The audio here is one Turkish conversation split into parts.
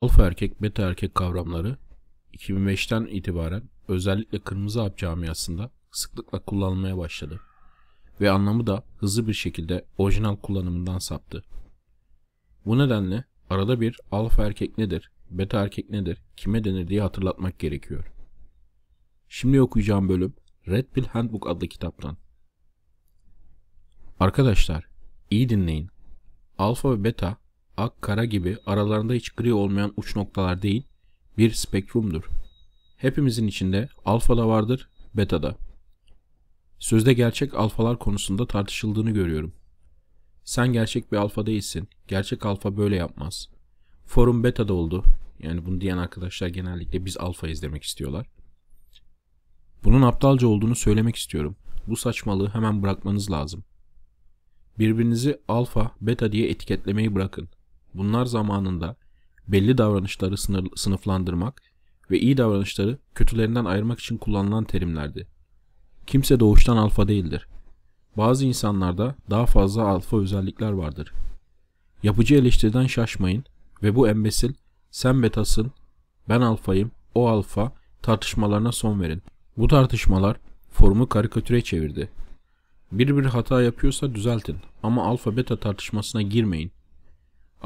Alfa erkek, beta erkek kavramları 2005'ten itibaren özellikle kırmızı hap camiasında sıklıkla kullanılmaya başladı ve anlamı da hızlı bir şekilde orijinal kullanımından saptı. Bu nedenle arada bir alfa erkek nedir, beta erkek nedir, kime denir diye hatırlatmak gerekiyor. Şimdi okuyacağım bölüm Red Pill Handbook adlı kitaptan. Arkadaşlar, iyi dinleyin. Alfa ve beta ak, kara gibi aralarında hiç gri olmayan uç noktalar değil, bir spektrumdur. Hepimizin içinde alfa da vardır, beta da. Sözde gerçek alfalar konusunda tartışıldığını görüyorum. Sen gerçek bir alfa değilsin. Gerçek alfa böyle yapmaz. Forum beta da oldu. Yani bunu diyen arkadaşlar genellikle biz alfayız demek istiyorlar. Bunun aptalca olduğunu söylemek istiyorum. Bu saçmalığı hemen bırakmanız lazım. Birbirinizi alfa, beta diye etiketlemeyi bırakın. Bunlar zamanında belli davranışları sınır, sınıflandırmak ve iyi davranışları kötülerinden ayırmak için kullanılan terimlerdi. Kimse doğuştan alfa değildir. Bazı insanlarda daha fazla alfa özellikler vardır. Yapıcı eleştiriden şaşmayın ve bu embesil sen betasın, ben alfayım, o alfa tartışmalarına son verin. Bu tartışmalar forumu karikatüre çevirdi. Bir bir hata yapıyorsa düzeltin ama alfa beta tartışmasına girmeyin.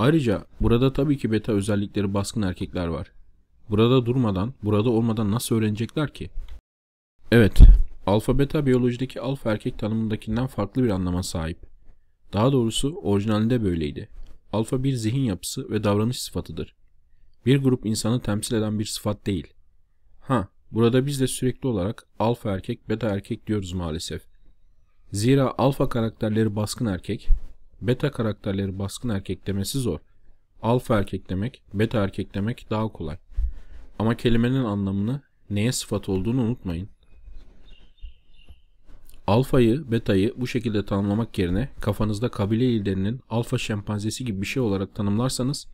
Ayrıca burada tabii ki beta özellikleri baskın erkekler var. Burada durmadan, burada olmadan nasıl öğrenecekler ki? Evet, alfa beta biyolojideki alfa erkek tanımındakinden farklı bir anlama sahip. Daha doğrusu orijinalinde böyleydi. Alfa bir zihin yapısı ve davranış sıfatıdır. Bir grup insanı temsil eden bir sıfat değil. Ha, burada biz de sürekli olarak alfa erkek, beta erkek diyoruz maalesef. Zira alfa karakterleri baskın erkek, beta karakterleri baskın erkek demesi zor. Alfa erkek demek, beta erkek demek daha kolay. Ama kelimenin anlamını neye sıfat olduğunu unutmayın. Alfayı, betayı bu şekilde tanımlamak yerine kafanızda kabile liderinin alfa şempanzesi gibi bir şey olarak tanımlarsanız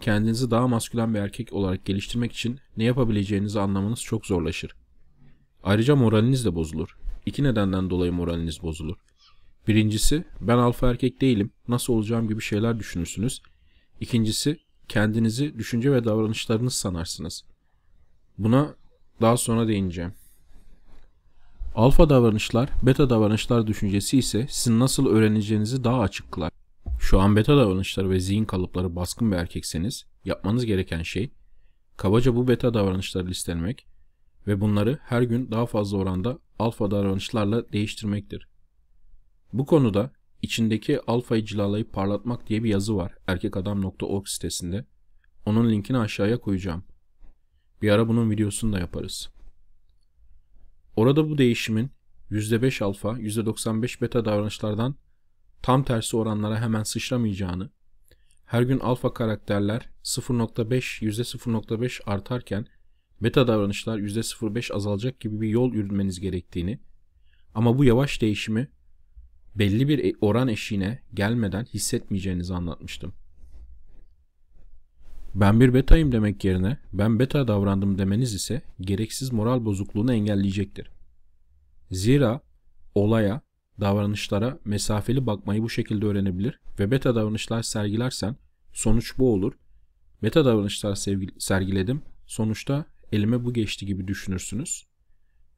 kendinizi daha maskülen bir erkek olarak geliştirmek için ne yapabileceğinizi anlamanız çok zorlaşır. Ayrıca moraliniz de bozulur. İki nedenden dolayı moraliniz bozulur. Birincisi ben alfa erkek değilim nasıl olacağım gibi şeyler düşünürsünüz. İkincisi kendinizi düşünce ve davranışlarınız sanarsınız. Buna daha sonra değineceğim. Alfa davranışlar, beta davranışlar düşüncesi ise sizin nasıl öğreneceğinizi daha açık kılar. Şu an beta davranışları ve zihin kalıpları baskın bir erkekseniz yapmanız gereken şey kabaca bu beta davranışları listelemek ve bunları her gün daha fazla oranda alfa davranışlarla değiştirmektir. Bu konuda içindeki alfayı cilalayıp parlatmak diye bir yazı var erkekadam.org sitesinde. Onun linkini aşağıya koyacağım. Bir ara bunun videosunu da yaparız. Orada bu değişimin %5 alfa, %95 beta davranışlardan tam tersi oranlara hemen sıçramayacağını, her gün alfa karakterler 0.5, %0.5 artarken beta davranışlar %0.5 azalacak gibi bir yol yürümeniz gerektiğini ama bu yavaş değişimi belli bir e, oran eşiğine gelmeden hissetmeyeceğinizi anlatmıştım. Ben bir betayım demek yerine ben beta davrandım demeniz ise gereksiz moral bozukluğunu engelleyecektir. Zira olaya, davranışlara mesafeli bakmayı bu şekilde öğrenebilir ve beta davranışlar sergilersen sonuç bu olur. Beta davranışlar sergiledim, sonuçta elime bu geçti gibi düşünürsünüz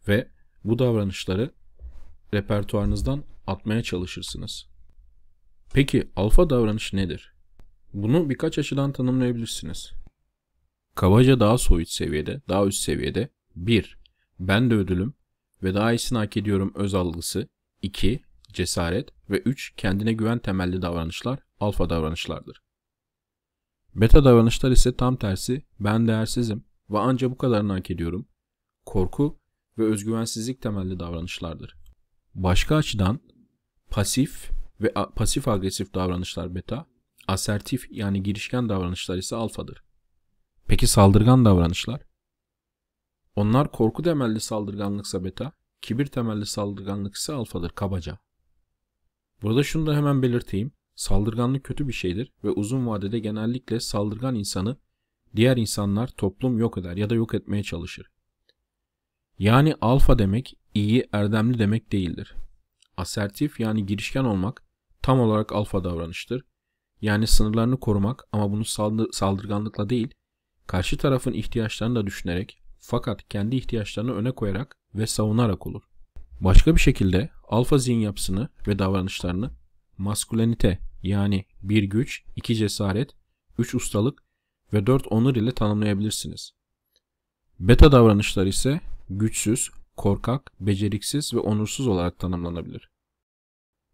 ve bu davranışları repertuarınızdan atmaya çalışırsınız. Peki alfa davranış nedir? Bunu birkaç açıdan tanımlayabilirsiniz. Kabaca daha soyut seviyede, daha üst seviyede 1. Ben de ödülüm ve daha iyisini hak ediyorum öz algısı 2. Cesaret ve 3. Kendine güven temelli davranışlar alfa davranışlardır. Beta davranışlar ise tam tersi ben değersizim ve anca bu kadarını hak ediyorum. Korku ve özgüvensizlik temelli davranışlardır. Başka açıdan pasif ve pasif agresif davranışlar beta, asertif yani girişken davranışlar ise alfadır. Peki saldırgan davranışlar? Onlar korku temelli saldırganlıksa beta, kibir temelli saldırganlık ise alfadır kabaca. Burada şunu da hemen belirteyim. Saldırganlık kötü bir şeydir ve uzun vadede genellikle saldırgan insanı diğer insanlar toplum yok eder ya da yok etmeye çalışır. Yani alfa demek iyi, erdemli demek değildir. Asertif yani girişken olmak tam olarak alfa davranıştır. yani sınırlarını korumak ama bunu saldı- saldırganlıkla değil, karşı tarafın ihtiyaçlarını da düşünerek fakat kendi ihtiyaçlarını öne koyarak ve savunarak olur. Başka bir şekilde alfa zihin yapısını ve davranışlarını maskülenite yani bir güç, iki cesaret, üç ustalık ve dört onur ile tanımlayabilirsiniz. Beta davranışlar ise güçsüz, korkak, beceriksiz ve onursuz olarak tanımlanabilir.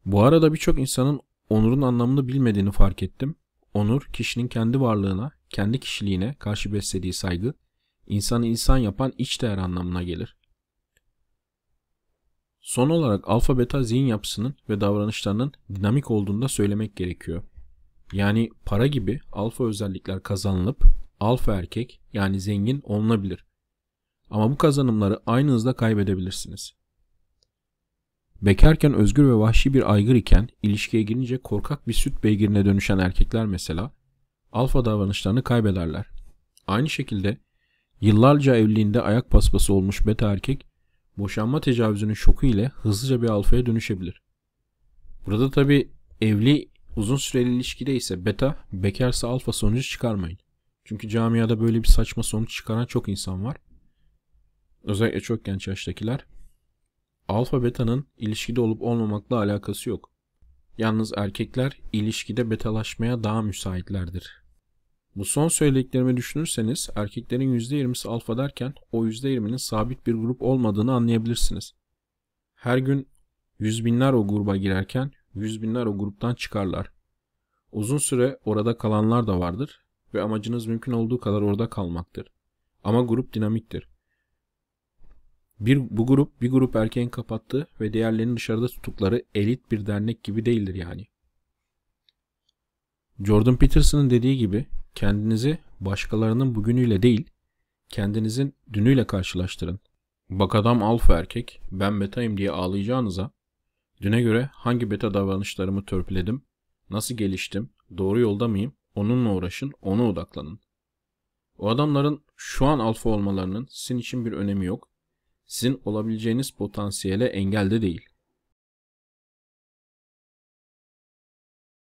Bu arada birçok insanın onurun anlamını bilmediğini fark ettim. Onur, kişinin kendi varlığına, kendi kişiliğine karşı beslediği saygı, insanı insan yapan iç değer anlamına gelir. Son olarak alfa beta zihin yapısının ve davranışlarının dinamik olduğunu da söylemek gerekiyor. Yani para gibi alfa özellikler kazanılıp alfa erkek yani zengin olunabilir. Ama bu kazanımları aynı hızda kaybedebilirsiniz. Bekarken özgür ve vahşi bir aygır iken ilişkiye girince korkak bir süt beygirine dönüşen erkekler mesela alfa davranışlarını kaybederler. Aynı şekilde yıllarca evliliğinde ayak paspası olmuş beta erkek boşanma tecavüzünün şoku ile hızlıca bir alfaya dönüşebilir. Burada tabi evli uzun süreli ilişkide ise beta bekarsa alfa sonucu çıkarmayın. Çünkü camiada böyle bir saçma sonuç çıkaran çok insan var. Özellikle çok genç yaştakiler. Alfa beta'nın ilişkide olup olmamakla alakası yok. Yalnız erkekler ilişkide betalaşmaya daha müsaitlerdir. Bu son söylediklerimi düşünürseniz erkeklerin %20'si alfa derken o %20'nin sabit bir grup olmadığını anlayabilirsiniz. Her gün yüz binler o gruba girerken yüz binler o gruptan çıkarlar. Uzun süre orada kalanlar da vardır ve amacınız mümkün olduğu kadar orada kalmaktır. Ama grup dinamiktir. Bir, bu grup bir grup erkeğin kapattığı ve diğerlerinin dışarıda tuttukları elit bir dernek gibi değildir yani. Jordan Peterson'ın dediği gibi kendinizi başkalarının bugünüyle değil, kendinizin dünüyle karşılaştırın. Bak adam alfa erkek, ben betayım diye ağlayacağınıza, düne göre hangi beta davranışlarımı törpüledim, nasıl geliştim, doğru yolda mıyım, onunla uğraşın, ona odaklanın. O adamların şu an alfa olmalarının sizin için bir önemi yok. Sizin olabileceğiniz potansiyele engel de değil.